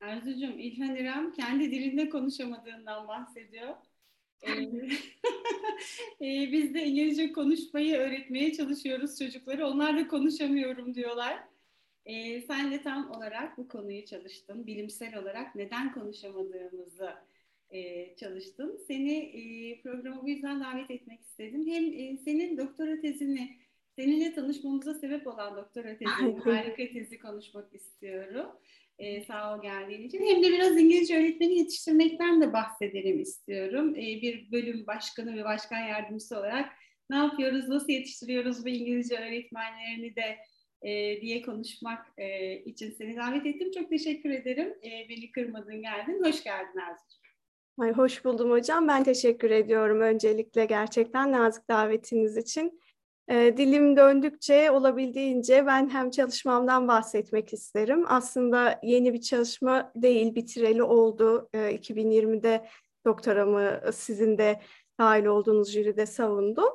Arzucuğum İlhan İrem kendi dilinde konuşamadığından bahsediyor. Ee, ee, biz de İngilizce konuşmayı öğretmeye çalışıyoruz çocukları. Onlar da konuşamıyorum diyorlar. Ee, sen de tam olarak bu konuyu çalıştın. Bilimsel olarak neden konuşamadığımızı e, çalıştın. Seni e, programa bu yüzden davet etmek istedim. Hem e, senin doktora tezini, seninle tanışmamıza sebep olan doktora tezini, harika tezi konuşmak istiyorum. E, sağ ol geldiğin için. Hem de biraz İngilizce öğretmeni yetiştirmekten de bahsedelim istiyorum. E, bir bölüm başkanı ve başkan yardımcısı olarak ne yapıyoruz, nasıl yetiştiriyoruz bu İngilizce öğretmenlerini de e, diye konuşmak e, için seni davet ettim. Çok teşekkür ederim. E, beni kırmadın geldin. Hoş geldin Arzucuğum. Ay, hoş buldum hocam. Ben teşekkür ediyorum öncelikle gerçekten nazik davetiniz için. E, dilim döndükçe olabildiğince ben hem çalışmamdan bahsetmek isterim. Aslında yeni bir çalışma değil, bitireli oldu. E, 2020'de doktoramı sizin de dahil olduğunuz jüride savundum.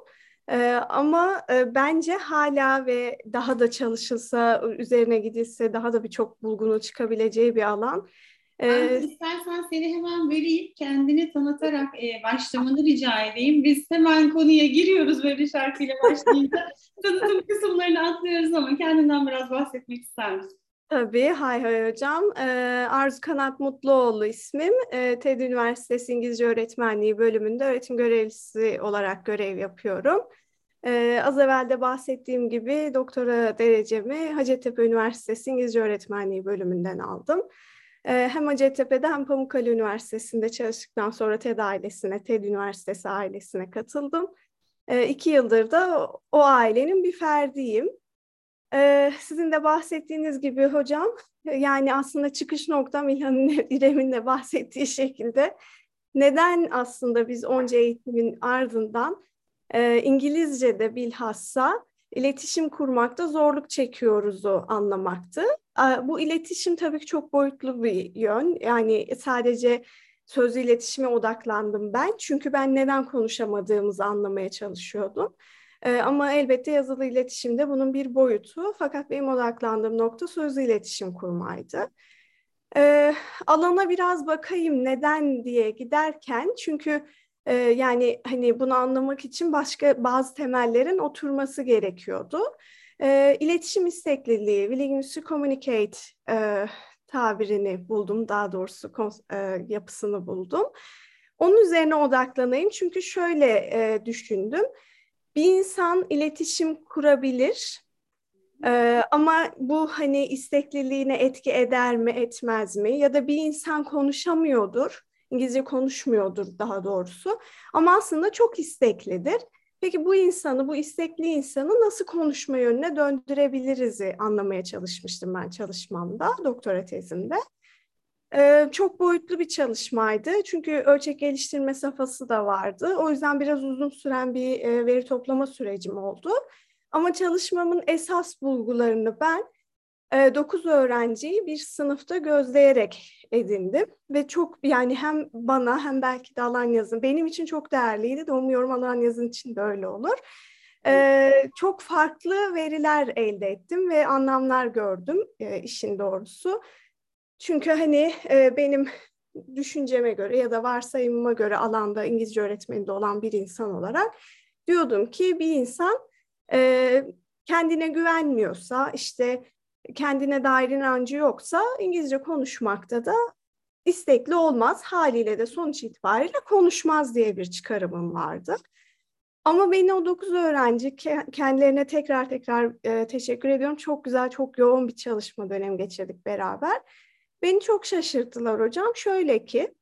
E, ama e, bence hala ve daha da çalışılsa, üzerine gidilse daha da birçok bulgunu çıkabileceği bir alan. Ee, istersen seni hemen vereyim, kendini tanıtarak e, başlamanı rica edeyim. Biz hemen konuya giriyoruz böyle şarkıyla başlayınca. Tanıtım kısımlarını atlıyoruz ama kendinden biraz bahsetmek ister misin? Tabii, hay hay hocam. Ee, Arzu Kanat Mutluoğlu ismim. Ee, TED Üniversitesi İngilizce Öğretmenliği bölümünde öğretim görevlisi olarak görev yapıyorum. Ee, az evvel de bahsettiğim gibi doktora derecemi Hacettepe Üniversitesi İngilizce Öğretmenliği bölümünden aldım. Ee, hem Hacettepe'de hem Pamukkale Üniversitesi'nde çalıştıktan sonra TED ailesine, TED Üniversitesi ailesine katıldım. Ee, iki yıldır da o ailenin bir ferdiyim. Ee, sizin de bahsettiğiniz gibi hocam, yani aslında çıkış noktam İlhan'ın İrem'in de bahsettiği şekilde neden aslında biz onca eğitimin ardından e, İngilizce'de bilhassa iletişim kurmakta zorluk çekiyoruzu anlamaktı. Bu iletişim tabii ki çok boyutlu bir yön. Yani sadece sözlü iletişime odaklandım ben. Çünkü ben neden konuşamadığımızı anlamaya çalışıyordum. Ama elbette yazılı iletişimde bunun bir boyutu. Fakat benim odaklandığım nokta sözlü iletişim kurmaydı. alana biraz bakayım neden diye giderken çünkü yani hani bunu anlamak için başka bazı temellerin oturması gerekiyordu. E, iletişim istekliliği, willingness to communicate e, tabirini buldum, daha doğrusu e, yapısını buldum. Onun üzerine odaklanayım çünkü şöyle e, düşündüm. Bir insan iletişim kurabilir ee, ama bu hani istekliliğine etki eder mi etmez mi ya da bir insan konuşamıyordur İngilizce konuşmuyordur daha doğrusu. Ama aslında çok isteklidir. Peki bu insanı, bu istekli insanı nasıl konuşma yönüne döndürebiliriz anlamaya çalışmıştım ben çalışmamda, doktora tezimde. Ee, çok boyutlu bir çalışmaydı. Çünkü ölçek geliştirme safhası da vardı. O yüzden biraz uzun süren bir e, veri toplama sürecim oldu. Ama çalışmamın esas bulgularını ben 9 öğrenciyi bir sınıfta gözleyerek edindim ve çok yani hem bana hem belki de alan yazın benim için çok değerliydi de umuyorum alan yazın için de öyle olur. Ee, çok farklı veriler elde ettim ve anlamlar gördüm e, işin doğrusu. Çünkü hani e, benim düşünceme göre ya da varsayımıma göre alanda İngilizce öğretmeninde olan bir insan olarak diyordum ki bir insan e, kendine güvenmiyorsa işte kendine dair inancı yoksa İngilizce konuşmakta da istekli olmaz. Haliyle de sonuç itibariyle konuşmaz diye bir çıkarımım vardı. Ama beni o dokuz öğrenci kendilerine tekrar tekrar e, teşekkür ediyorum. Çok güzel, çok yoğun bir çalışma dönemi geçirdik beraber. Beni çok şaşırttılar hocam. Şöyle ki,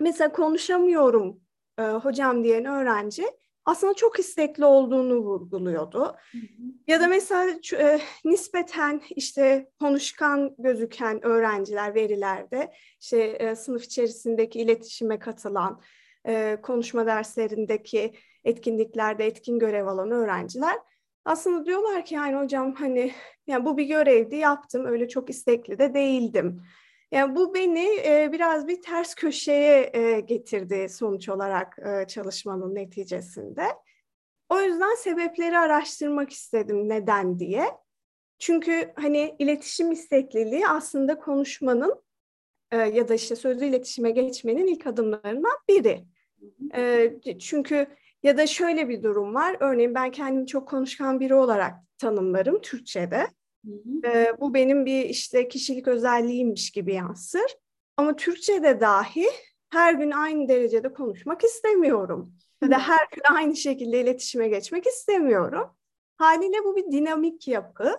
mesela konuşamıyorum e, hocam diyen öğrenci aslında çok istekli olduğunu vurguluyordu. Hı hı. Ya da mesela e, nispeten işte konuşkan gözüken öğrenciler verilerde işte e, sınıf içerisindeki iletişime katılan e, konuşma derslerindeki etkinliklerde etkin görev alan öğrenciler aslında diyorlar ki yani hocam hani yani bu bir görevdi yaptım öyle çok istekli de değildim. Yani bu beni e, biraz bir ters köşeye e, getirdi sonuç olarak e, çalışmanın neticesinde. O yüzden sebepleri araştırmak istedim neden diye. Çünkü hani iletişim istekliliği aslında konuşmanın e, ya da işte sözlü iletişime geçmenin ilk adımlarından biri. E, çünkü ya da şöyle bir durum var. Örneğin ben kendimi çok konuşkan biri olarak tanımlarım Türkçe'de. Hı hı. E, bu benim bir işte kişilik özelliğimmiş gibi yansır. Ama Türkçe'de dahi her gün aynı derecede konuşmak istemiyorum. Ya da her gün aynı şekilde iletişime geçmek istemiyorum. Haliyle bu bir dinamik yapı.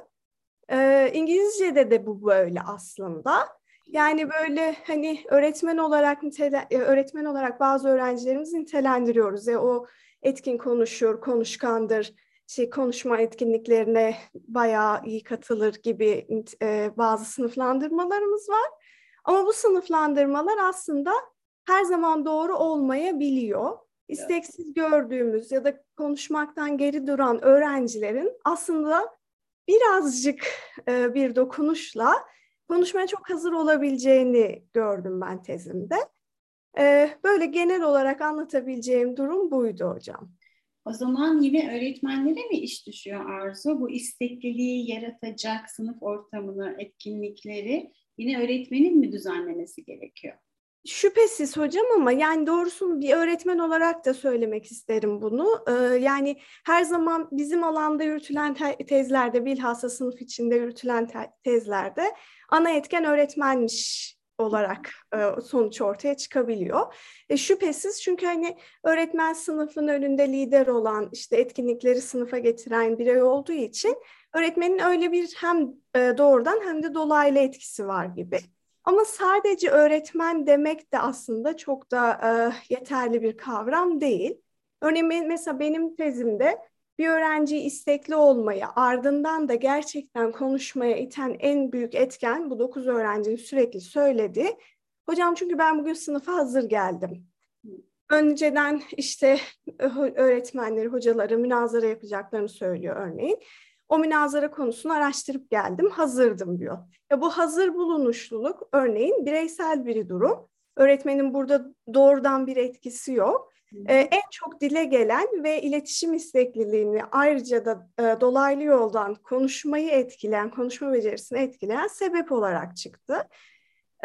Ee, İngilizce'de de bu böyle aslında. Yani böyle hani öğretmen olarak nitele, e, öğretmen olarak bazı öğrencilerimizi nitelendiriyoruz. Ya o etkin konuşur, konuşkandır, şey konuşma etkinliklerine bayağı iyi katılır gibi e, bazı sınıflandırmalarımız var. Ama bu sınıflandırmalar aslında her zaman doğru olmayabiliyor. İsteksiz gördüğümüz ya da konuşmaktan geri duran öğrencilerin aslında birazcık e, bir dokunuşla konuşmaya çok hazır olabileceğini gördüm ben tezimde. E, böyle genel olarak anlatabileceğim durum buydu hocam. O zaman yine öğretmenlere mi iş düşüyor Arzu? Bu istekliliği yaratacak sınıf ortamını, etkinlikleri yine öğretmenin mi düzenlemesi gerekiyor? Şüphesiz hocam ama yani doğrusunu bir öğretmen olarak da söylemek isterim bunu. Ee, yani her zaman bizim alanda yürütülen te- tezlerde bilhassa sınıf içinde yürütülen te- tezlerde ana etken öğretmenmiş olarak e, sonuç ortaya çıkabiliyor. E, şüphesiz çünkü hani öğretmen sınıfın önünde lider olan işte etkinlikleri sınıfa getiren birey olduğu için öğretmenin öyle bir hem e, doğrudan hem de dolaylı etkisi var gibi. Ama sadece öğretmen demek de aslında çok da e, yeterli bir kavram değil. Örneğin mesela benim tezimde bir öğrenci istekli olmaya, ardından da gerçekten konuşmaya iten en büyük etken bu dokuz öğrencinin sürekli söyledi. Hocam çünkü ben bugün sınıfa hazır geldim. Önceden işte öğretmenleri, hocaları münazara yapacaklarını söylüyor örneğin. O münazara konusunu araştırıp geldim, hazırdım diyor. Ya bu hazır bulunuşluluk örneğin bireysel bir durum. Öğretmenin burada doğrudan bir etkisi yok. Ee, en çok dile gelen ve iletişim istekliliğini ayrıca da e, dolaylı yoldan konuşmayı etkileyen, konuşma becerisini etkileyen sebep olarak çıktı.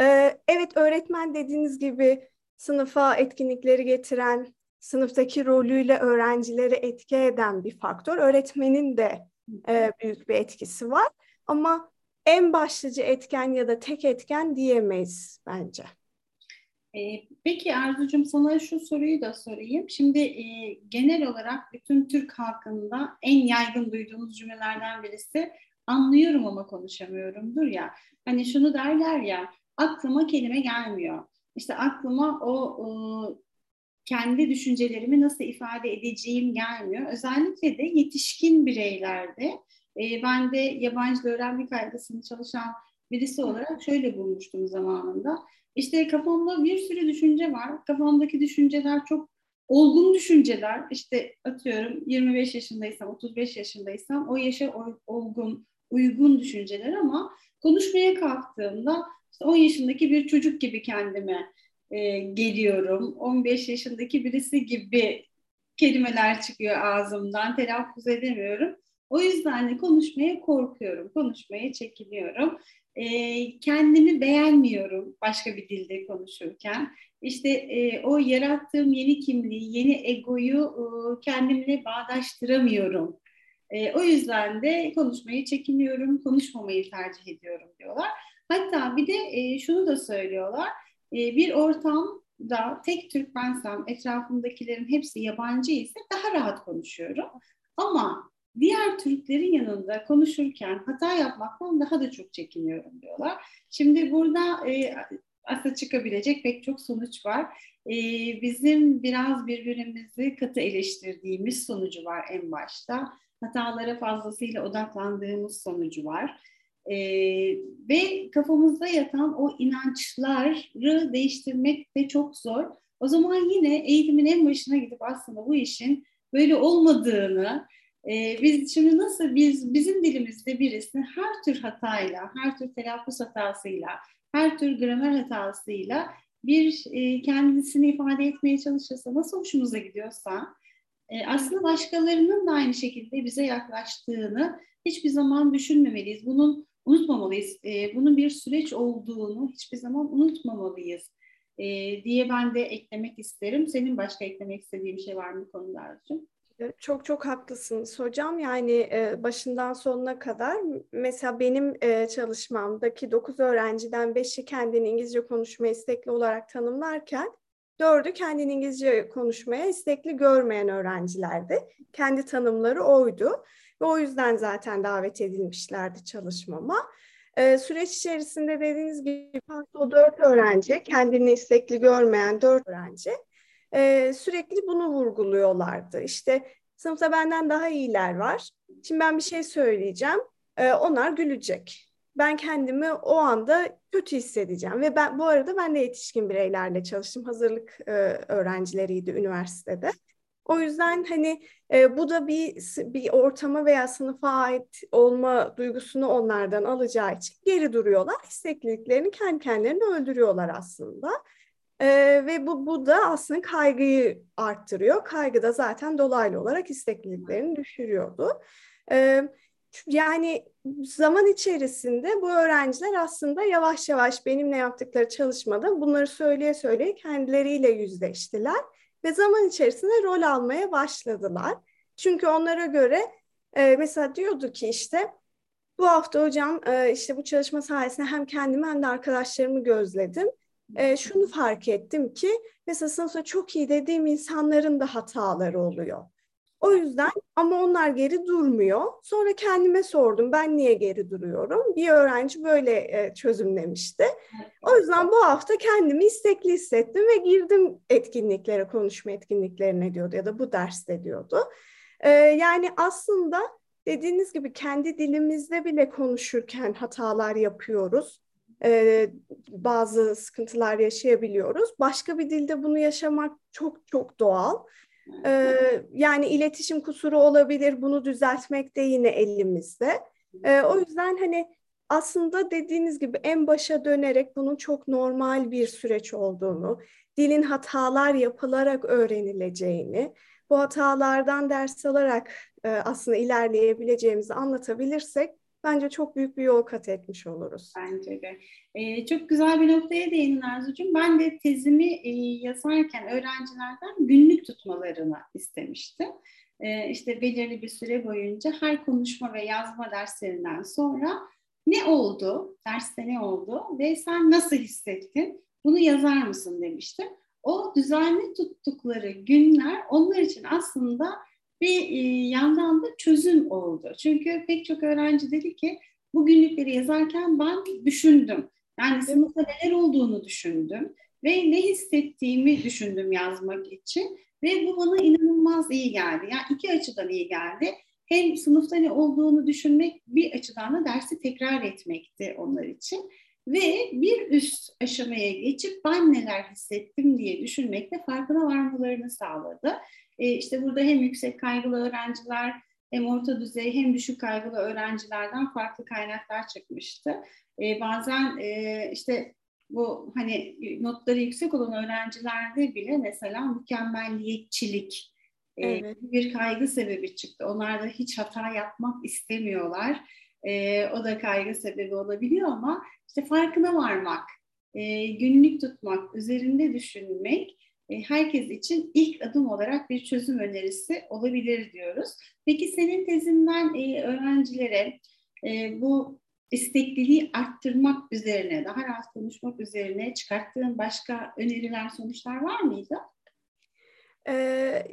Ee, evet öğretmen dediğiniz gibi sınıfa etkinlikleri getiren, sınıftaki rolüyle öğrencileri etki eden bir faktör. Öğretmenin de e, büyük bir etkisi var. Ama en başlıca etken ya da tek etken diyemeyiz bence. Peki Arzucuğum sana şu soruyu da sorayım. Şimdi e, genel olarak bütün Türk halkında en yaygın duyduğumuz cümlelerden birisi anlıyorum ama konuşamıyorumdur ya. Hani şunu derler ya aklıma kelime gelmiyor. İşte aklıma o, o kendi düşüncelerimi nasıl ifade edeceğim gelmiyor. Özellikle de yetişkin bireylerde e, ben de yabancı öğrenme kaygısını çalışan birisi olarak şöyle bulmuştum zamanında. İşte kafamda bir sürü düşünce var. Kafamdaki düşünceler çok olgun düşünceler. İşte atıyorum 25 yaşındaysam, 35 yaşındaysam o yaşa olgun, uygun düşünceler ama konuşmaya kalktığımda işte 10 yaşındaki bir çocuk gibi kendime e, geliyorum. 15 yaşındaki birisi gibi kelimeler çıkıyor ağzımdan, telaffuz edemiyorum. O yüzden de konuşmaya korkuyorum, konuşmaya çekiniyorum. E, kendimi beğenmiyorum başka bir dilde konuşurken. İşte e, o yarattığım yeni kimliği, yeni egoyu e, kendimle bağdaştıramıyorum. E, o yüzden de konuşmayı çekiniyorum, konuşmamayı tercih ediyorum diyorlar. Hatta bir de e, şunu da söylüyorlar ee, bir ortamda tek Türk bensem, etrafımdakilerin hepsi yabancı ise daha rahat konuşuyorum. Ama diğer Türklerin yanında konuşurken hata yapmaktan daha da çok çekiniyorum diyorlar. Şimdi burada e, aslında çıkabilecek pek çok sonuç var. E, bizim biraz birbirimizi katı eleştirdiğimiz sonucu var en başta. Hatalara fazlasıyla odaklandığımız sonucu var e, ve kafamızda yatan o inançları değiştirmek de çok zor. O zaman yine eğitimin en başına gidip aslında bu işin böyle olmadığını, e, biz şimdi nasıl biz bizim dilimizde birisini her tür hatayla, her tür telaffuz hatasıyla, her tür gramer hatasıyla bir e, kendisini ifade etmeye çalışırsa, nasıl hoşumuza gidiyorsa e, aslında başkalarının da aynı şekilde bize yaklaştığını hiçbir zaman düşünmemeliyiz. Bunun unutmamalıyız. E, bunun bir süreç olduğunu hiçbir zaman unutmamalıyız e, diye ben de eklemek isterim. Senin başka eklemek istediğin bir şey var mı bu? Çok çok haklısınız hocam. Yani başından sonuna kadar mesela benim çalışmamdaki 9 öğrenciden 5'i kendini İngilizce konuşmaya istekli olarak tanımlarken 4'ü kendini İngilizce konuşmaya istekli görmeyen öğrencilerdi. Kendi tanımları oydu ve o yüzden zaten davet edilmişlerdi çalışmama. süreç içerisinde dediğiniz gibi o 4 öğrenci, kendini istekli görmeyen 4 öğrenci e, sürekli bunu vurguluyorlardı. İşte sınıfta benden daha iyiler var. Şimdi ben bir şey söyleyeceğim. E, onlar gülecek. Ben kendimi o anda kötü hissedeceğim ve ben bu arada ben de yetişkin bireylerle çalıştım. Hazırlık e, öğrencileriydi üniversitede. O yüzden hani e, bu da bir bir ortama veya sınıfa ait olma duygusunu onlardan alacağı için geri duruyorlar. İstekliliklerini kendi kendilerini öldürüyorlar aslında. Ee, ve bu, bu da aslında kaygıyı arttırıyor. Kaygı da zaten dolaylı olarak istekliliklerini düşürüyordu. Ee, yani zaman içerisinde bu öğrenciler aslında yavaş yavaş benimle yaptıkları çalışmada bunları söyleye söyleye kendileriyle yüzleştiler ve zaman içerisinde rol almaya başladılar. Çünkü onlara göre e, mesela diyordu ki işte bu hafta hocam e, işte bu çalışma sayesinde hem kendimi hem de arkadaşlarımı gözledim e, şunu fark ettim ki mesela sınıfta çok iyi dediğim insanların da hataları oluyor. O yüzden ama onlar geri durmuyor. Sonra kendime sordum ben niye geri duruyorum? Bir öğrenci böyle e, çözümlemişti. O yüzden bu hafta kendimi istekli hissettim ve girdim etkinliklere, konuşma etkinliklerine diyordu ya da bu derste diyordu. E, yani aslında dediğiniz gibi kendi dilimizde bile konuşurken hatalar yapıyoruz e, bazı sıkıntılar yaşayabiliyoruz. Başka bir dilde bunu yaşamak çok çok doğal. E, yani iletişim kusuru olabilir, bunu düzeltmek de yine elimizde. E, o yüzden hani aslında dediğiniz gibi en başa dönerek bunun çok normal bir süreç olduğunu, dilin hatalar yapılarak öğrenileceğini, bu hatalardan ders alarak e, aslında ilerleyebileceğimizi anlatabilirsek bence çok büyük bir yol kat etmiş oluruz. Bence de. Ee, çok güzel bir noktaya değindin Arzucuğum. Ben de tezimi e, yazarken öğrencilerden günlük tutmalarını istemiştim. Ee, işte belirli bir süre boyunca her konuşma ve yazma derslerinden sonra ne oldu, derste ne oldu ve sen nasıl hissettin? Bunu yazar mısın demiştim. O düzenli tuttukları günler onlar için aslında bir e, yandan da çözüm oldu. Çünkü pek çok öğrenci dedi ki bu günlükleri yazarken ben düşündüm. Yani sınıfta neler olduğunu düşündüm ve ne hissettiğimi düşündüm yazmak için ve bu bana inanılmaz iyi geldi. Yani iki açıdan iyi geldi. Hem sınıfta ne olduğunu düşünmek bir açıdan da dersi tekrar etmekti onlar için. Ve bir üst aşamaya geçip ben neler hissettim diye düşünmekte farkına varmalarını sağladı. E, işte burada hem yüksek kaygılı öğrenciler hem orta düzey hem düşük kaygılı öğrencilerden farklı kaynaklar çıkmıştı. E, bazen e, işte bu hani notları yüksek olan öğrencilerde bile mesela mükemmelliyetçilik e, evet. bir kaygı sebebi çıktı. Onlar da hiç hata yapmak istemiyorlar. E, o da kaygı sebebi olabiliyor ama işte farkına varmak, e, günlük tutmak, üzerinde düşünmek e, herkes için ilk adım olarak bir çözüm önerisi olabilir diyoruz. Peki senin tezinden e, öğrencilere e, bu istekliliği arttırmak üzerine, daha rahat konuşmak üzerine çıkarttığın başka öneriler, sonuçlar var mıydı? Ee,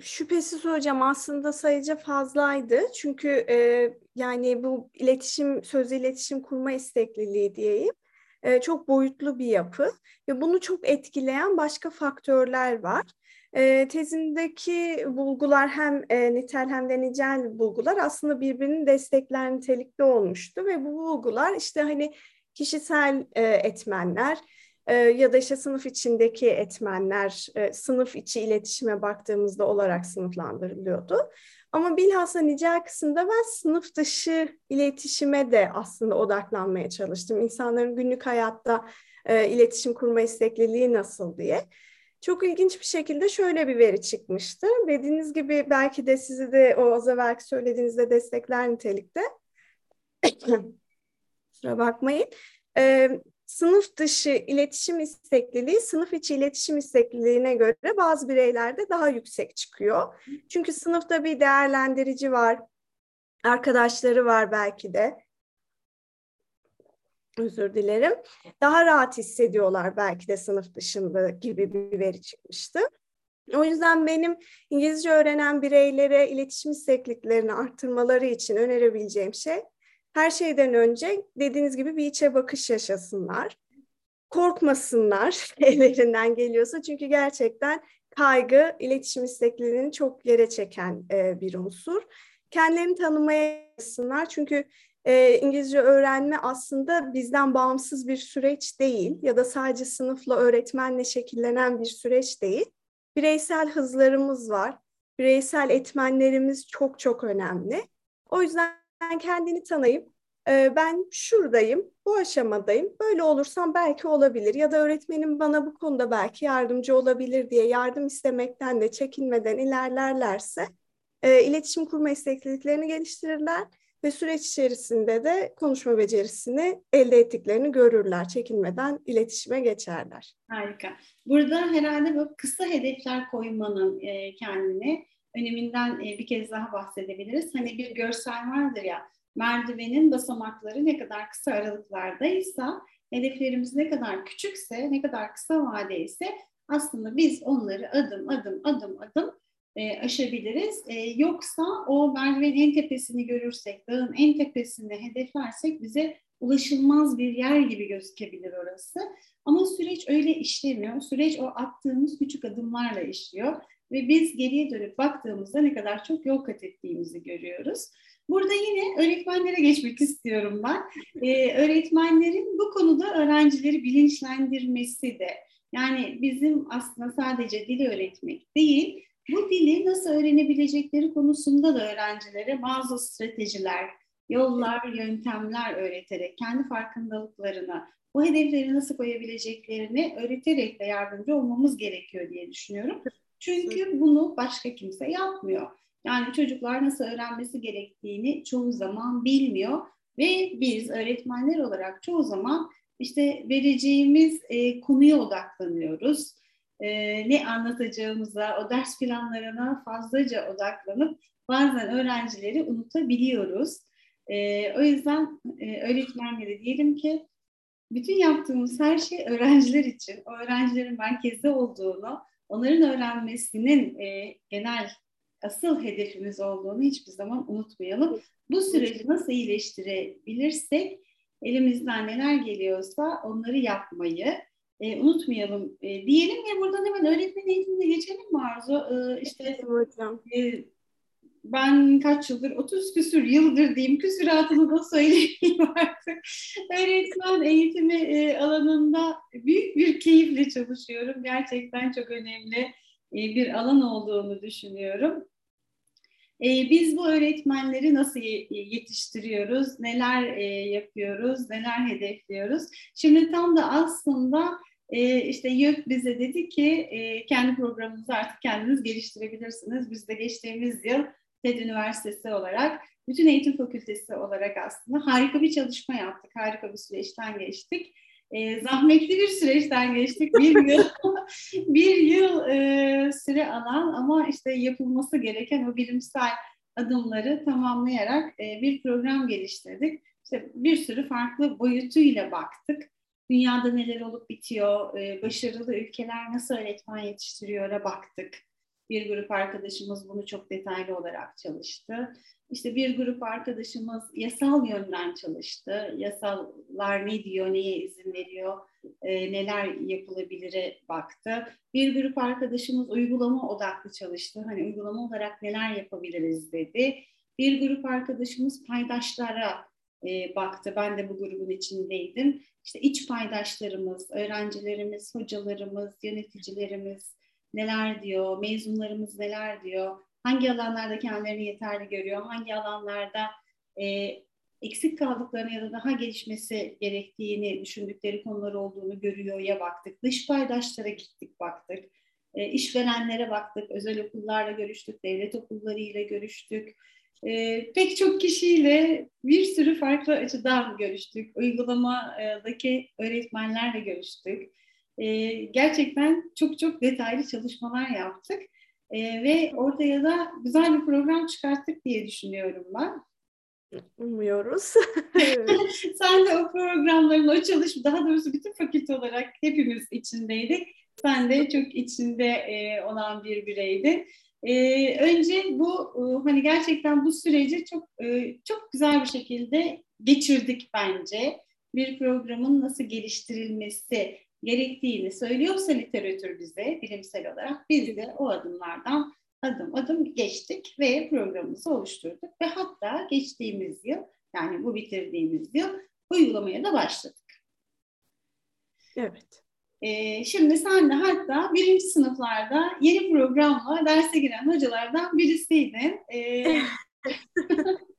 şüphesiz hocam aslında sayıca fazlaydı. Çünkü e, yani bu iletişim, sözlü iletişim kurma istekliliği diyeyim e, çok boyutlu bir yapı ve bunu çok etkileyen başka faktörler var. E, tezindeki bulgular hem e, nitel hem de nicel bulgular aslında birbirini destekler nitelikte olmuştu ve bu bulgular işte hani kişisel etmenler, ya da işte sınıf içindeki etmenler, sınıf içi iletişime baktığımızda olarak sınıflandırılıyordu. Ama bilhassa nicel kısımda ben sınıf dışı iletişime de aslında odaklanmaya çalıştım. İnsanların günlük hayatta e, iletişim kurma istekliliği nasıl diye. Çok ilginç bir şekilde şöyle bir veri çıkmıştı. Dediğiniz gibi belki de sizi de o az evvelki söylediğinizde destekler nitelikte. Kusura bakmayın. Ee, sınıf dışı iletişim istekliliği sınıf içi iletişim istekliliğine göre bazı bireylerde daha yüksek çıkıyor. Çünkü sınıfta bir değerlendirici var, arkadaşları var belki de. Özür dilerim. Daha rahat hissediyorlar belki de sınıf dışında gibi bir veri çıkmıştı. O yüzden benim İngilizce öğrenen bireylere iletişim istekliklerini arttırmaları için önerebileceğim şey her şeyden önce dediğiniz gibi bir içe bakış yaşasınlar. Korkmasınlar ellerinden geliyorsa çünkü gerçekten kaygı iletişim isteklerini çok yere çeken e, bir unsur. Kendilerini tanımaya çünkü e, İngilizce öğrenme aslında bizden bağımsız bir süreç değil ya da sadece sınıfla öğretmenle şekillenen bir süreç değil. Bireysel hızlarımız var, bireysel etmenlerimiz çok çok önemli. O yüzden kendini tanıyıp e, ben şuradayım, bu aşamadayım, böyle olursam belki olabilir ya da öğretmenim bana bu konuda belki yardımcı olabilir diye yardım istemekten de çekinmeden ilerlerlerse e, iletişim kurma istekliliklerini geliştirirler ve süreç içerisinde de konuşma becerisini elde ettiklerini görürler. Çekinmeden iletişime geçerler. Harika. Burada herhalde bu kısa hedefler koymanın e, kendine öneminden e, bir kez daha bahsedebiliriz. Hani bir görsel vardır ya merdivenin basamakları ne kadar kısa aralıklardaysa hedeflerimiz ne kadar küçükse, ne kadar kısa vade ise aslında biz onları adım adım adım adım e, aşabiliriz. E, yoksa o merdivenin en tepesini görürsek, dağın en tepesini hedeflersek bize ulaşılmaz bir yer gibi gözükebilir orası. Ama süreç öyle işlemiyor. Süreç o attığımız küçük adımlarla işliyor. Ve biz geriye dönüp baktığımızda ne kadar çok yol kat ettiğimizi görüyoruz. Burada yine öğretmenlere geçmek istiyorum ben. Ee, öğretmenlerin bu konuda öğrencileri bilinçlendirmesi de yani bizim aslında sadece dili öğretmek değil, bu dili nasıl öğrenebilecekleri konusunda da öğrencilere bazı stratejiler, yollar, yöntemler öğreterek kendi farkındalıklarına, bu hedefleri nasıl koyabileceklerini öğreterek de yardımcı olmamız gerekiyor diye düşünüyorum. Çünkü bunu başka kimse yapmıyor. Yani çocuklar nasıl öğrenmesi gerektiğini çoğu zaman bilmiyor ve biz öğretmenler olarak çoğu zaman işte vereceğimiz e, konuya odaklanıyoruz. E, ne anlatacağımıza, o ders planlarına fazlaca odaklanıp bazen öğrencileri unutabiliyoruz. E, o yüzden e, öğretmenlere diyelim ki bütün yaptığımız her şey öğrenciler için, o öğrencilerin merkezde olduğunu, onların öğrenmesinin e, genel asıl hedefimiz olduğunu hiçbir zaman unutmayalım. Bu süreci nasıl iyileştirebilirsek elimizden neler geliyorsa onları yapmayı e, unutmayalım e, diyelim ve buradan hemen öğretmen eğitimine geçelim mi Arzu? E, işte hocam. E, ben kaç yıldır, 30 küsür yıldır diyeyim, küsüratını da söyleyeyim artık. Öğretmen eğitimi e, alanında büyük bir keyifle çalışıyorum. Gerçekten çok önemli e, bir alan olduğunu düşünüyorum. E, biz bu öğretmenleri nasıl yetiştiriyoruz, neler yapıyoruz, neler hedefliyoruz? Şimdi tam da aslında işte YÖK bize dedi ki kendi programınızı artık kendiniz geliştirebilirsiniz. Biz de geçtiğimiz yıl TED Üniversitesi olarak, bütün eğitim fakültesi olarak aslında harika bir çalışma yaptık, harika bir süreçten geçtik. E, zahmetli bir süreçten geçtik. Bir yıl bir yıl e, süre alan ama işte yapılması gereken o bilimsel adımları tamamlayarak e, bir program geliştirdik. İşte bir sürü farklı boyutuyla baktık. Dünyada neler olup bitiyor, e, başarılı ülkeler nasıl öğretmen yetiştiriyor'a baktık. Bir grup arkadaşımız bunu çok detaylı olarak çalıştı. İşte bir grup arkadaşımız yasal yönden çalıştı. Yasallar ne diyor, neye izin veriyor, e, neler yapılabilire baktı. Bir grup arkadaşımız uygulama odaklı çalıştı. Hani uygulama olarak neler yapabiliriz dedi. Bir grup arkadaşımız paydaşlara e, baktı. Ben de bu grubun içindeydim. İşte iç paydaşlarımız, öğrencilerimiz, hocalarımız, yöneticilerimiz neler diyor, mezunlarımız neler diyor, hangi alanlarda kendilerini yeterli görüyor, hangi alanlarda e, eksik kaldıklarını ya da daha gelişmesi gerektiğini düşündükleri konular olduğunu görüyor ya baktık. Dış paydaşlara gittik baktık. E, işverenlere baktık, özel okullarla görüştük, devlet okullarıyla görüştük. E, pek çok kişiyle bir sürü farklı açıdan görüştük. Uygulamadaki öğretmenlerle görüştük. E, gerçekten çok çok detaylı çalışmalar yaptık. E, ve ortaya da güzel bir program çıkarttık diye düşünüyorum ben. Umuyoruz. Sen de o programların, o çalışma, daha doğrusu bütün fakülte olarak hepimiz içindeydik. Sen de çok içinde e, olan bir bireydin. E, önce bu e, hani gerçekten bu süreci çok e, çok güzel bir şekilde geçirdik bence. Bir programın nasıl geliştirilmesi gerektiğini söylüyorsa literatür bize bilimsel olarak biz de o adımlardan adım adım geçtik ve programımızı oluşturduk ve hatta geçtiğimiz yıl yani bu bitirdiğimiz yıl uygulamaya da başladık. Evet. Ee, şimdi sen de hatta birinci sınıflarda yeni programla derse giren hocalardan birisiydin. Ee,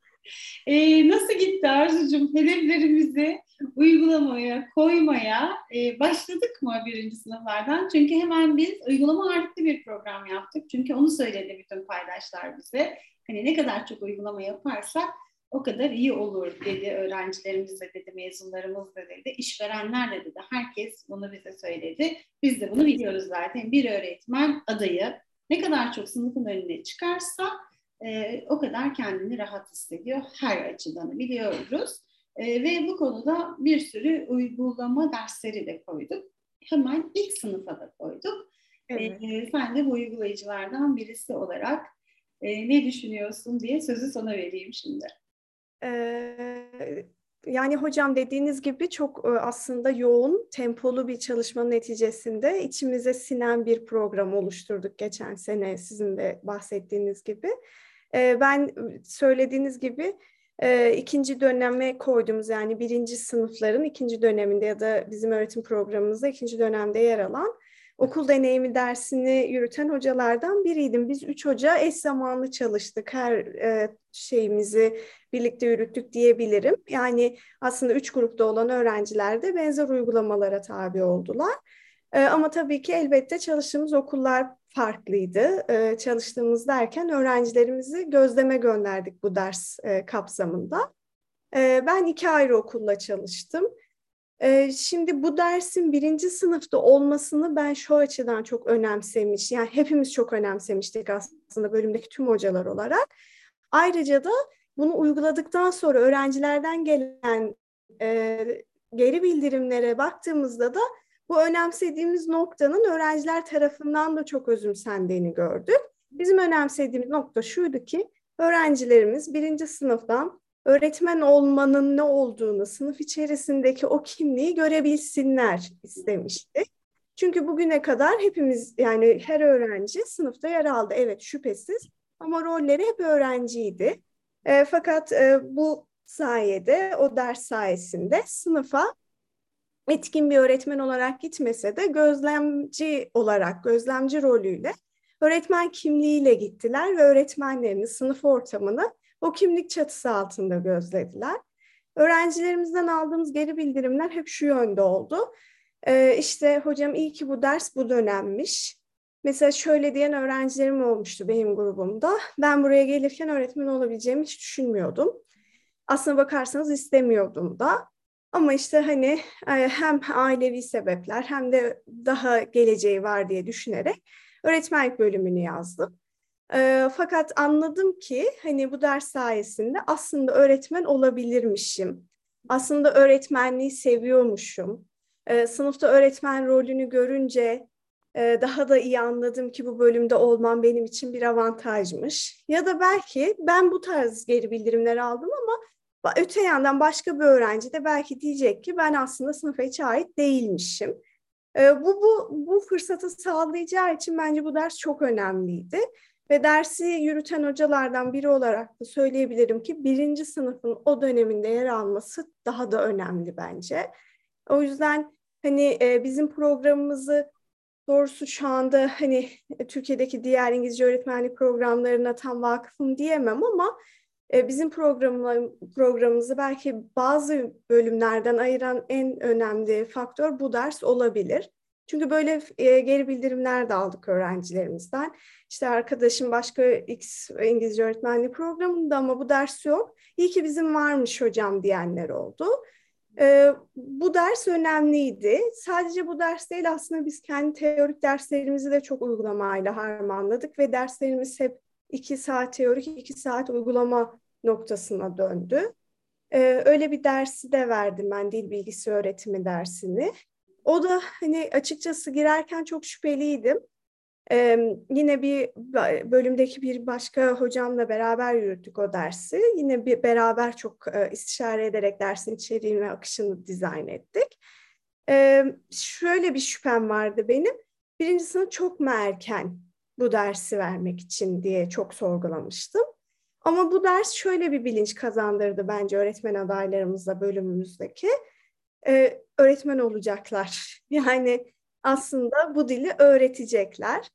e, nasıl gitti Arzucuğum? Hedeflerimizi uygulamaya, koymaya e, başladık mı birinci sınıflardan? Çünkü hemen biz uygulama ağırlıklı bir program yaptık. Çünkü onu söyledi bütün paydaşlar bize. Hani ne kadar çok uygulama yaparsak o kadar iyi olur dedi öğrencilerimiz de dedi, mezunlarımız da dedi, işverenler de dedi. Herkes bunu bize söyledi. Biz de bunu biliyoruz zaten. Bir öğretmen adayı ne kadar çok sınıfın önüne çıkarsa e, o kadar kendini rahat hissediyor. Her açıdan biliyoruz. E, ve bu konuda bir sürü uygulama dersleri de koyduk. Hemen ilk sınıfa da koyduk. Evet. E, sen de bu uygulayıcılardan birisi olarak e, ne düşünüyorsun diye sözü sana vereyim şimdi. Ee, yani hocam dediğiniz gibi çok aslında yoğun, tempolu bir çalışmanın neticesinde içimize sinen bir program oluşturduk geçen sene sizin de bahsettiğiniz gibi. Ee, ben söylediğiniz gibi ikinci döneme koyduğumuz yani birinci sınıfların ikinci döneminde ya da bizim öğretim programımızda ikinci dönemde yer alan okul deneyimi dersini yürüten hocalardan biriydim. Biz üç hoca eş zamanlı çalıştık. Her e, şeyimizi birlikte yürüttük diyebilirim. Yani aslında üç grupta olan öğrenciler de benzer uygulamalara tabi oldular. E, ama tabii ki elbette çalıştığımız okullar farklıydı. E, çalıştığımız derken öğrencilerimizi gözleme gönderdik bu ders e, kapsamında. E, ben iki ayrı okulla çalıştım. Şimdi bu dersin birinci sınıfta olmasını ben şu açıdan çok önemsemiş. Yani hepimiz çok önemsemiştik aslında bölümdeki tüm hocalar olarak. Ayrıca da bunu uyguladıktan sonra öğrencilerden gelen e, geri bildirimlere baktığımızda da bu önemsediğimiz noktanın öğrenciler tarafından da çok özümsendiğini gördük. Bizim önemsediğimiz nokta şuydu ki öğrencilerimiz birinci sınıftan öğretmen olmanın ne olduğunu, sınıf içerisindeki o kimliği görebilsinler istemiştik. Çünkü bugüne kadar hepimiz yani her öğrenci sınıfta yer aldı. Evet şüphesiz ama rolleri hep öğrenciydi. E, fakat e, bu sayede, o ders sayesinde sınıfa etkin bir öğretmen olarak gitmese de gözlemci olarak, gözlemci rolüyle öğretmen kimliğiyle gittiler ve öğretmenlerini, sınıf ortamını o kimlik çatısı altında gözlediler. Öğrencilerimizden aldığımız geri bildirimler hep şu yönde oldu. Ee, işte hocam iyi ki bu ders bu dönemmiş. Mesela şöyle diyen öğrencilerim olmuştu benim grubumda. Ben buraya gelirken öğretmen olabileceğimi hiç düşünmüyordum. Aslına bakarsanız istemiyordum da. Ama işte hani e, hem ailevi sebepler hem de daha geleceği var diye düşünerek öğretmenlik bölümünü yazdım. E, fakat anladım ki hani bu ders sayesinde aslında öğretmen olabilirmişim. Aslında öğretmenliği seviyormuşum. E, sınıfta öğretmen rolünü görünce daha da iyi anladım ki bu bölümde olmam benim için bir avantajmış. Ya da belki ben bu tarz geri bildirimler aldım ama öte yandan başka bir öğrenci de belki diyecek ki ben aslında sınıfa hiç ait değilmişim. E, bu, bu, bu fırsatı sağlayacağı için bence bu ders çok önemliydi. Ve dersi yürüten hocalardan biri olarak da söyleyebilirim ki birinci sınıfın o döneminde yer alması daha da önemli bence. O yüzden hani e, bizim programımızı doğrusu şu anda hani Türkiye'deki diğer İngilizce öğretmenlik programlarına tam vakıfım diyemem ama bizim programımızı belki bazı bölümlerden ayıran en önemli faktör bu ders olabilir. Çünkü böyle e, geri bildirimler de aldık öğrencilerimizden. İşte arkadaşım başka X İngilizce öğretmenliği programında ama bu ders yok. İyi ki bizim varmış hocam diyenler oldu. E, bu ders önemliydi. Sadece bu ders değil aslında biz kendi teorik derslerimizi de çok uygulamayla harmanladık ve derslerimiz hep iki saat teorik, iki saat uygulama noktasına döndü. Ee, öyle bir dersi de verdim ben dil bilgisi öğretimi dersini. O da hani açıkçası girerken çok şüpheliydim. Ee, yine bir bölümdeki bir başka hocamla beraber yürüttük o dersi. Yine bir beraber çok e, istişare ederek dersin içeriğini ve akışını dizayn ettik. Ee, şöyle bir şüphem vardı benim. Birinci sınıf çok mu erken bu dersi vermek için diye çok sorgulamıştım. Ama bu ders şöyle bir bilinç kazandırdı bence öğretmen adaylarımızla bölümümüzdeki. Ee, öğretmen olacaklar. Yani aslında bu dili öğretecekler.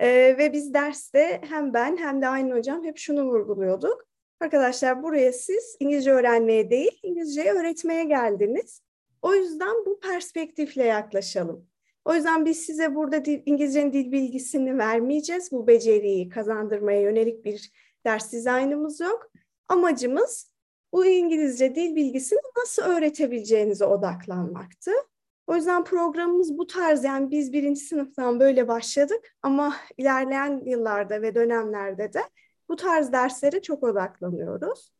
Ee, ve biz derste hem ben hem de aynı hocam hep şunu vurguluyorduk. Arkadaşlar buraya siz İngilizce öğrenmeye değil, İngilizceyi öğretmeye geldiniz. O yüzden bu perspektifle yaklaşalım. O yüzden biz size burada dil, İngilizcenin dil bilgisini vermeyeceğiz. Bu beceriyi kazandırmaya yönelik bir ders dizaynımız yok. Amacımız bu İngilizce dil bilgisini nasıl öğretebileceğinize odaklanmaktı. O yüzden programımız bu tarz yani biz birinci sınıftan böyle başladık ama ilerleyen yıllarda ve dönemlerde de bu tarz derslere çok odaklanıyoruz.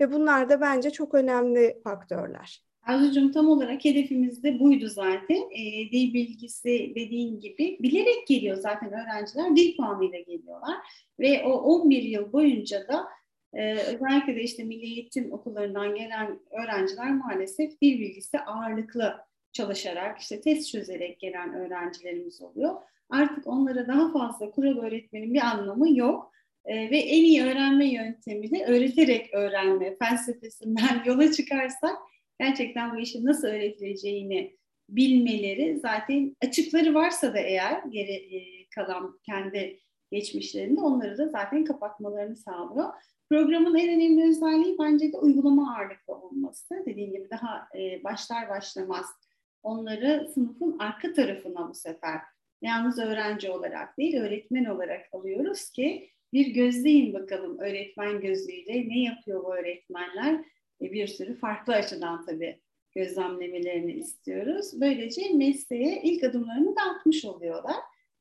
Ve bunlar da bence çok önemli faktörler. Arzucuğum tam olarak hedefimiz de buydu zaten. E, dil bilgisi dediğin gibi bilerek geliyor zaten öğrenciler. Dil puanıyla geliyorlar. Ve o 11 yıl boyunca da e, özellikle de işte milli eğitim okullarından gelen öğrenciler maalesef dil bilgisi ağırlıklı çalışarak, işte test çözerek gelen öğrencilerimiz oluyor. Artık onlara daha fazla kural öğretmenin bir anlamı yok. E, ve en iyi öğrenme yöntemi de öğreterek öğrenme felsefesinden yola çıkarsak gerçekten bu işin nasıl öğretileceğini bilmeleri zaten açıkları varsa da eğer geri e, kalan kendi geçmişlerinde onları da zaten kapatmalarını sağlıyor. Programın en önemli özelliği bence de uygulama ağırlıklı olması. Dediğim gibi daha e, başlar başlamaz onları sınıfın arka tarafına bu sefer yalnız öğrenci olarak değil öğretmen olarak alıyoruz ki bir gözleyin bakalım öğretmen gözüyle ne yapıyor bu öğretmenler bir sürü farklı açıdan tabii gözlemlemelerini istiyoruz. Böylece mesleğe ilk adımlarını da atmış oluyorlar.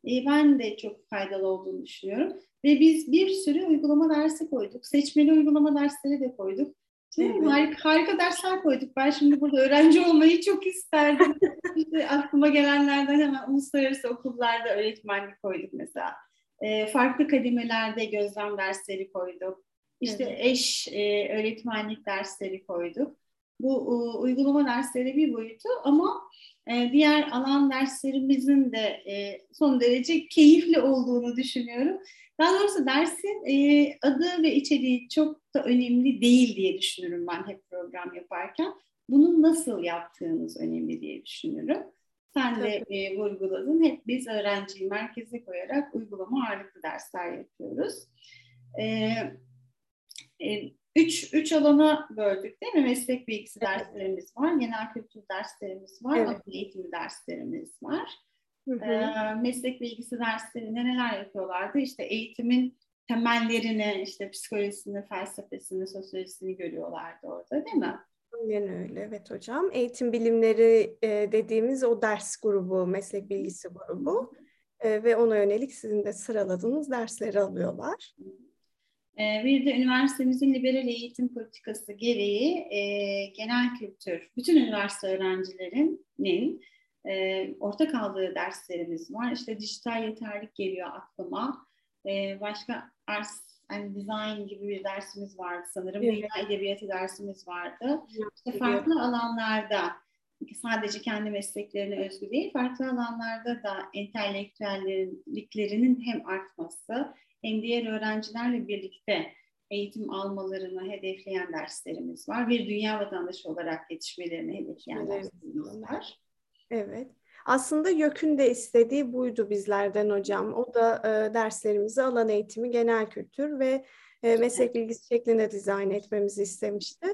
E, ben de çok faydalı olduğunu düşünüyorum. Ve biz bir sürü uygulama dersi koyduk. Seçmeli uygulama dersleri de koyduk. Evet. Harika, harika dersler koyduk. Ben şimdi burada öğrenci olmayı çok isterdim. işte aklıma gelenlerden hemen uluslararası okullarda öğretmenlik koyduk mesela. E, farklı kademelerde gözlem dersleri koyduk. İşte evet. eş e, öğretmenlik dersleri koyduk. Bu e, uygulama dersleri bir boyutu ama e, diğer alan derslerimizin de e, son derece keyifli olduğunu düşünüyorum. Daha doğrusu dersin e, adı ve içeriği çok da önemli değil diye düşünürüm ben hep program yaparken. Bunu nasıl yaptığınız önemli diye düşünürüm. Sen de e, vurguladın. Hep biz öğrenciyi merkeze koyarak uygulama ağırlıklı dersler yapıyoruz. E, e, üç, üç alana böldük değil mi? Meslek bilgisi evet. derslerimiz var, genel kültür derslerimiz var, evet. akıl eğitimi derslerimiz var. Hı hı. E, meslek bilgisi derslerinde neler yapıyorlardı? İşte eğitimin temellerini, işte psikolojisini, felsefesini, sosyolojisini görüyorlardı orada değil mi? Aynen öyle, evet hocam. Eğitim bilimleri e, dediğimiz o ders grubu, meslek bilgisi grubu e, ve ona yönelik sizin de sıraladığınız dersleri alıyorlar. E, bir de üniversitemizin liberal eğitim politikası gereği e, genel kültür, bütün üniversite öğrencilerinin e, ortak aldığı derslerimiz var. İşte dijital yeterlik geliyor aklıma. E, başka ars yani design gibi bir dersimiz vardı sanırım. Evet. Dünya edebiyatı dersimiz vardı. İşte farklı alanlarda sadece kendi mesleklerine özgü değil, farklı alanlarda da entelektüelliklerinin hem artması hem diğer öğrencilerle birlikte eğitim almalarını hedefleyen derslerimiz var. Bir dünya vatandaşı olarak yetişmelerini hedefleyen evet. derslerimiz var. Evet. Aslında YÖK'ün de istediği buydu bizlerden hocam. O da e, derslerimizi alan eğitimi, genel kültür ve e, meslek bilgisi şeklinde dizayn etmemizi istemişti.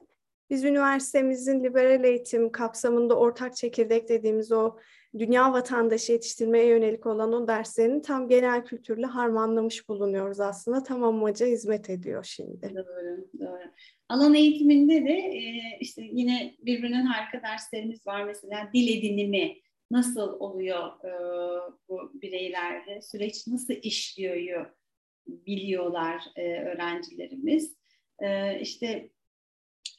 Biz üniversitemizin liberal eğitim kapsamında ortak çekirdek dediğimiz o dünya vatandaşı yetiştirmeye yönelik olan o derslerini tam genel kültürle harmanlamış bulunuyoruz aslında. Tam amaca hizmet ediyor şimdi. Doğru, doğru. Alan eğitiminde de e, işte yine birbirinden harika derslerimiz var. Mesela dil edinimi nasıl oluyor e, bu bireylerde, süreç nasıl işliyor biliyorlar e, öğrencilerimiz. İşte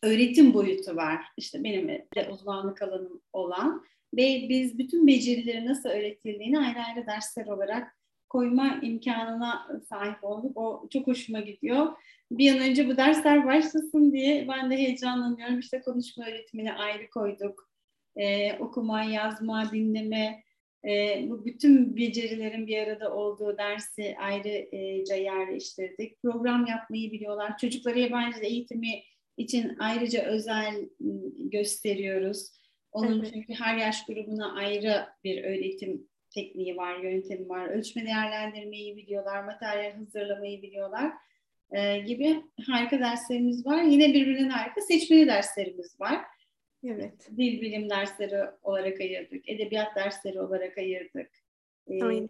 öğretim boyutu var. İşte benim de uzmanlık alanım olan ve biz bütün becerileri nasıl öğretildiğini ayrı ayrı dersler olarak koyma imkanına sahip olduk. O çok hoşuma gidiyor. Bir an önce bu dersler başlasın diye ben de heyecanlanıyorum. İşte konuşma öğretimini ayrı koyduk. Ee, okuma, yazma, dinleme, e, bu bütün becerilerin bir arada olduğu dersi ayrıca yerleştirdik. Program yapmayı biliyorlar. Çocuklara yabancı eğitimi için ayrıca özel ıı, gösteriyoruz. Onun evet. çünkü her yaş grubuna ayrı bir öğretim tekniği var, yöntemi var. Ölçme değerlendirmeyi biliyorlar, materyal hazırlamayı biliyorlar e, gibi harika derslerimiz var. Yine birbirinden harika seçmeli derslerimiz var. Evet. Dil bilim dersleri olarak ayırdık, edebiyat dersleri olarak ayırdık. E, Aynen.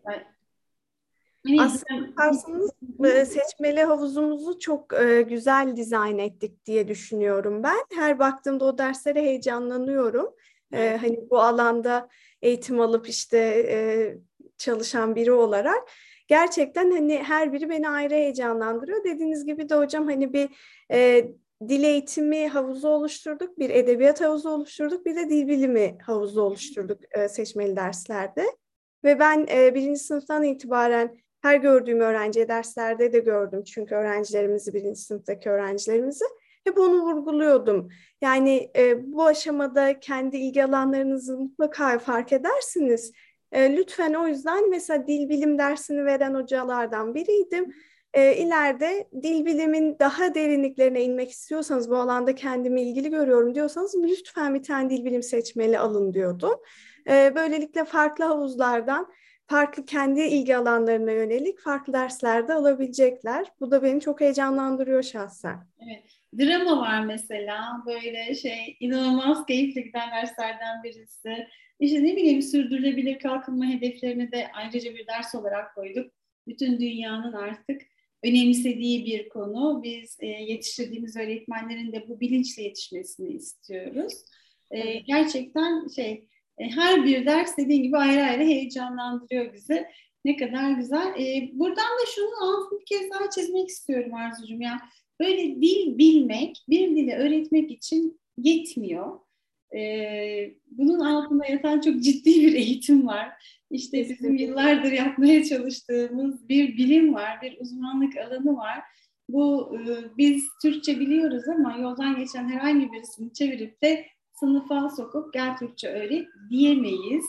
Aslında bakarsanız e, seçmeli havuzumuzu çok e, güzel dizayn ettik diye düşünüyorum ben. Her baktığımda o derslere heyecanlanıyorum. E, hani bu alanda eğitim alıp işte e, çalışan biri olarak gerçekten hani her biri beni ayrı heyecanlandırıyor. Dediğiniz gibi de hocam hani bir e, dil eğitimi havuzu oluşturduk, bir edebiyat havuzu oluşturduk, bir de dil bilimi havuzu oluşturduk e, seçmeli derslerde. Ve ben e, birinci sınıftan itibaren her gördüğüm öğrenciye derslerde de gördüm. Çünkü öğrencilerimizi, birinci sınıftaki öğrencilerimizi hep onu vurguluyordum. Yani e, bu aşamada kendi ilgi alanlarınızı mutlaka fark edersiniz. E, lütfen o yüzden mesela dil bilim dersini veren hocalardan biriydim. E, ileride dil bilimin daha derinliklerine inmek istiyorsanız, bu alanda kendimi ilgili görüyorum diyorsanız lütfen bir tane dil bilim seçmeli alın diyordum. E, böylelikle farklı havuzlardan farklı kendi ilgi alanlarına yönelik farklı derslerde alabilecekler. Bu da beni çok heyecanlandırıyor şahsen. Evet. Drama var mesela böyle şey inanılmaz keyifli giden derslerden birisi. İşte ne bileyim sürdürülebilir kalkınma hedeflerini de ayrıca bir ders olarak koyduk. Bütün dünyanın artık önemsediği bir konu. Biz e, yetiştirdiğimiz öğretmenlerin de bu bilinçle yetişmesini istiyoruz. E, gerçekten şey e, her bir ders dediğin gibi ayrı ayrı heyecanlandırıyor bizi. Ne kadar güzel. E, buradan da şunu altını bir kez daha çizmek istiyorum Arzucuğum. Ya böyle dil bilmek, bir dili öğretmek için yetmiyor. E, bunun altında yatan çok ciddi bir eğitim var. İşte bizim yıllardır yapmaya çalıştığımız bir bilim var, bir uzmanlık alanı var. Bu biz Türkçe biliyoruz ama yoldan geçen herhangi birisini çevirip de sınıfa sokup gel Türkçe öğret diyemeyiz.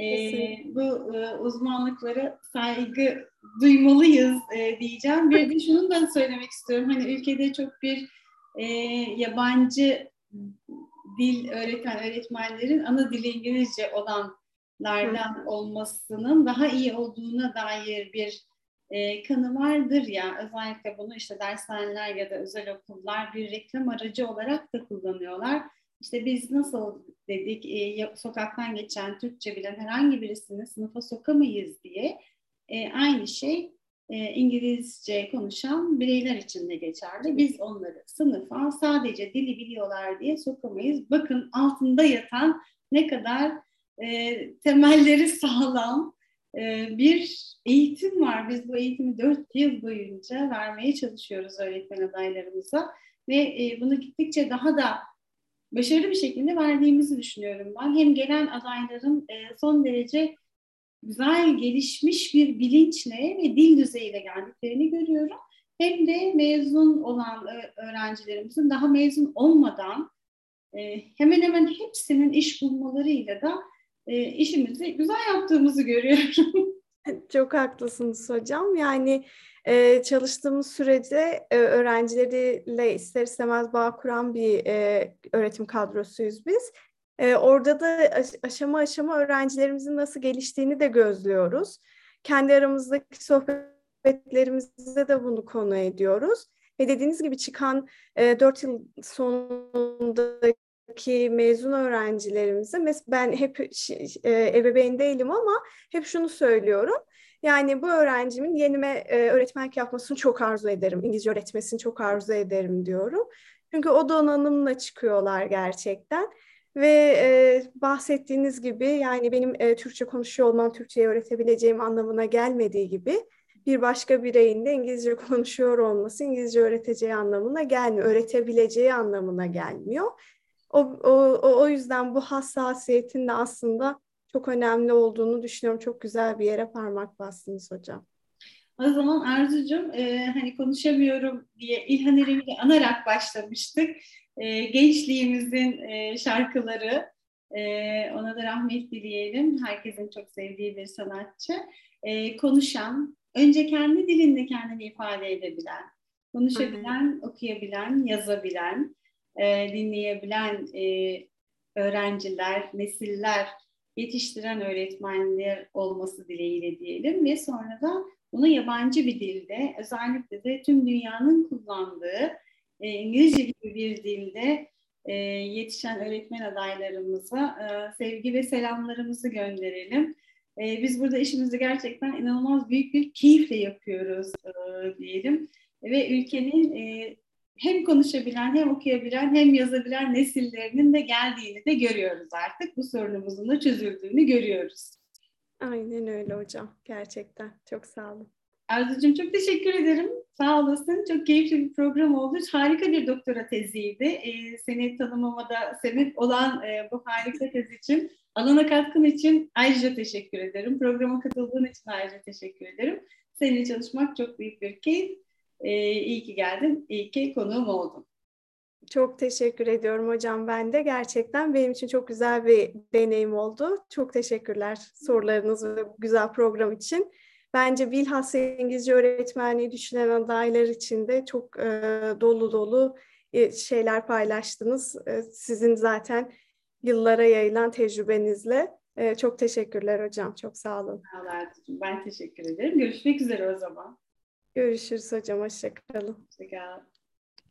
Ee, bu e, uzmanlıklara saygı duymalıyız e, diyeceğim. Bir de şunu da söylemek istiyorum. Hani ülkede çok bir e, yabancı dil öğreten öğretmenlerin ana dili İngilizce olanlardan olmasının daha iyi olduğuna dair bir e, kanı vardır ya özellikle bunu işte dershaneler ya da özel okullar bir reklam aracı olarak da kullanıyorlar. İşte biz nasıl dedik e, sokaktan geçen Türkçe bilen herhangi birisini sınıfa sokamayız diye e, aynı şey e, İngilizce konuşan bireyler için de geçerli. Biz onları sınıfa sadece dili biliyorlar diye sokamayız. Bakın altında yatan ne kadar e, temelleri sağlam e, bir eğitim var. Biz bu eğitimi dört yıl boyunca vermeye çalışıyoruz öğretmen adaylarımıza ve e, bunu gittikçe daha da başarılı bir şekilde verdiğimizi düşünüyorum ben. Hem gelen adayların e, son derece güzel gelişmiş bir bilinçle ve dil düzeyiyle geldiklerini görüyorum. Hem de mezun olan öğrencilerimizin daha mezun olmadan e, hemen hemen hepsinin iş bulmalarıyla da e, işimizi güzel yaptığımızı görüyorum. Çok haklısınız hocam. Yani e, çalıştığımız sürece e, öğrencileriyle ister istemez bağ kuran bir e, öğretim kadrosuyuz biz. E, orada da aşama aşama öğrencilerimizin nasıl geliştiğini de gözlüyoruz. Kendi aramızdaki sohbetlerimizde de bunu konu ediyoruz. Ve dediğiniz gibi çıkan e, 4 yıl sonundaki mezun öğrencilerimize, ben hep e, ebeveyn değilim ama hep şunu söylüyorum. Yani bu öğrencimin yenime e, öğretmenlik yapmasını çok arzu ederim. İngilizce öğretmesini çok arzu ederim diyorum. Çünkü o donanımla çıkıyorlar gerçekten. Ve e, bahsettiğiniz gibi yani benim e, Türkçe konuşuyor olmam Türkçeyi öğretebileceğim anlamına gelmediği gibi bir başka bireyin de İngilizce konuşuyor olması İngilizce öğreteceği anlamına gelmiyor. Öğretebileceği anlamına gelmiyor. O, o, o yüzden bu hassasiyetin de aslında çok önemli olduğunu düşünüyorum. Çok güzel bir yere parmak bastınız hocam. O zaman Arzucuğum e, hani konuşamıyorum diye İlhan İrem'i anarak başlamıştık. E, gençliğimizin e, şarkıları, e, ona da rahmet dileyelim. Herkesin çok sevdiği bir sanatçı. E, konuşan, önce kendi dilinde kendini ifade edebilen, konuşabilen, Hı-hı. okuyabilen, yazabilen, e, dinleyebilen e, öğrenciler, nesiller yetiştiren öğretmenler olması dileğiyle diyelim ve sonra da bunu yabancı bir dilde özellikle de tüm dünyanın kullandığı e, İngilizce gibi bir dilde e, yetişen öğretmen adaylarımıza e, sevgi ve selamlarımızı gönderelim. E, biz burada işimizi gerçekten inanılmaz büyük bir keyifle yapıyoruz e, diyelim ve ülkenin e, hem konuşabilen hem okuyabilen hem yazabilen nesillerinin de geldiğini de görüyoruz artık. Bu sorunumuzun da çözüldüğünü görüyoruz. Aynen öyle hocam. Gerçekten. Çok sağ olun. Arzucuğum çok teşekkür ederim. Sağ olasın. Çok keyifli bir program oldu. Harika bir doktora teziydi. Ee, seni tanımama da sebep olan e, bu harika tez için, alana katkın için ayrıca teşekkür ederim. Programa katıldığın için ayrıca teşekkür ederim. Seninle çalışmak çok büyük bir keyif. Ee, iyi ki geldin. İyi ki konuğum oldun. Çok teşekkür ediyorum hocam ben de. Gerçekten benim için çok güzel bir deneyim oldu. Çok teşekkürler sorularınız ve güzel program için. Bence bilhassa İngilizce öğretmenliği düşünen adaylar için de çok e, dolu dolu e, şeyler paylaştınız. E, sizin zaten yıllara yayılan tecrübenizle. E, çok teşekkürler hocam. Çok sağ olun. Ben teşekkür ederim. Görüşmek üzere o zaman. Görüşürüz hocam. Hoşçakalın. Hoşçakalın.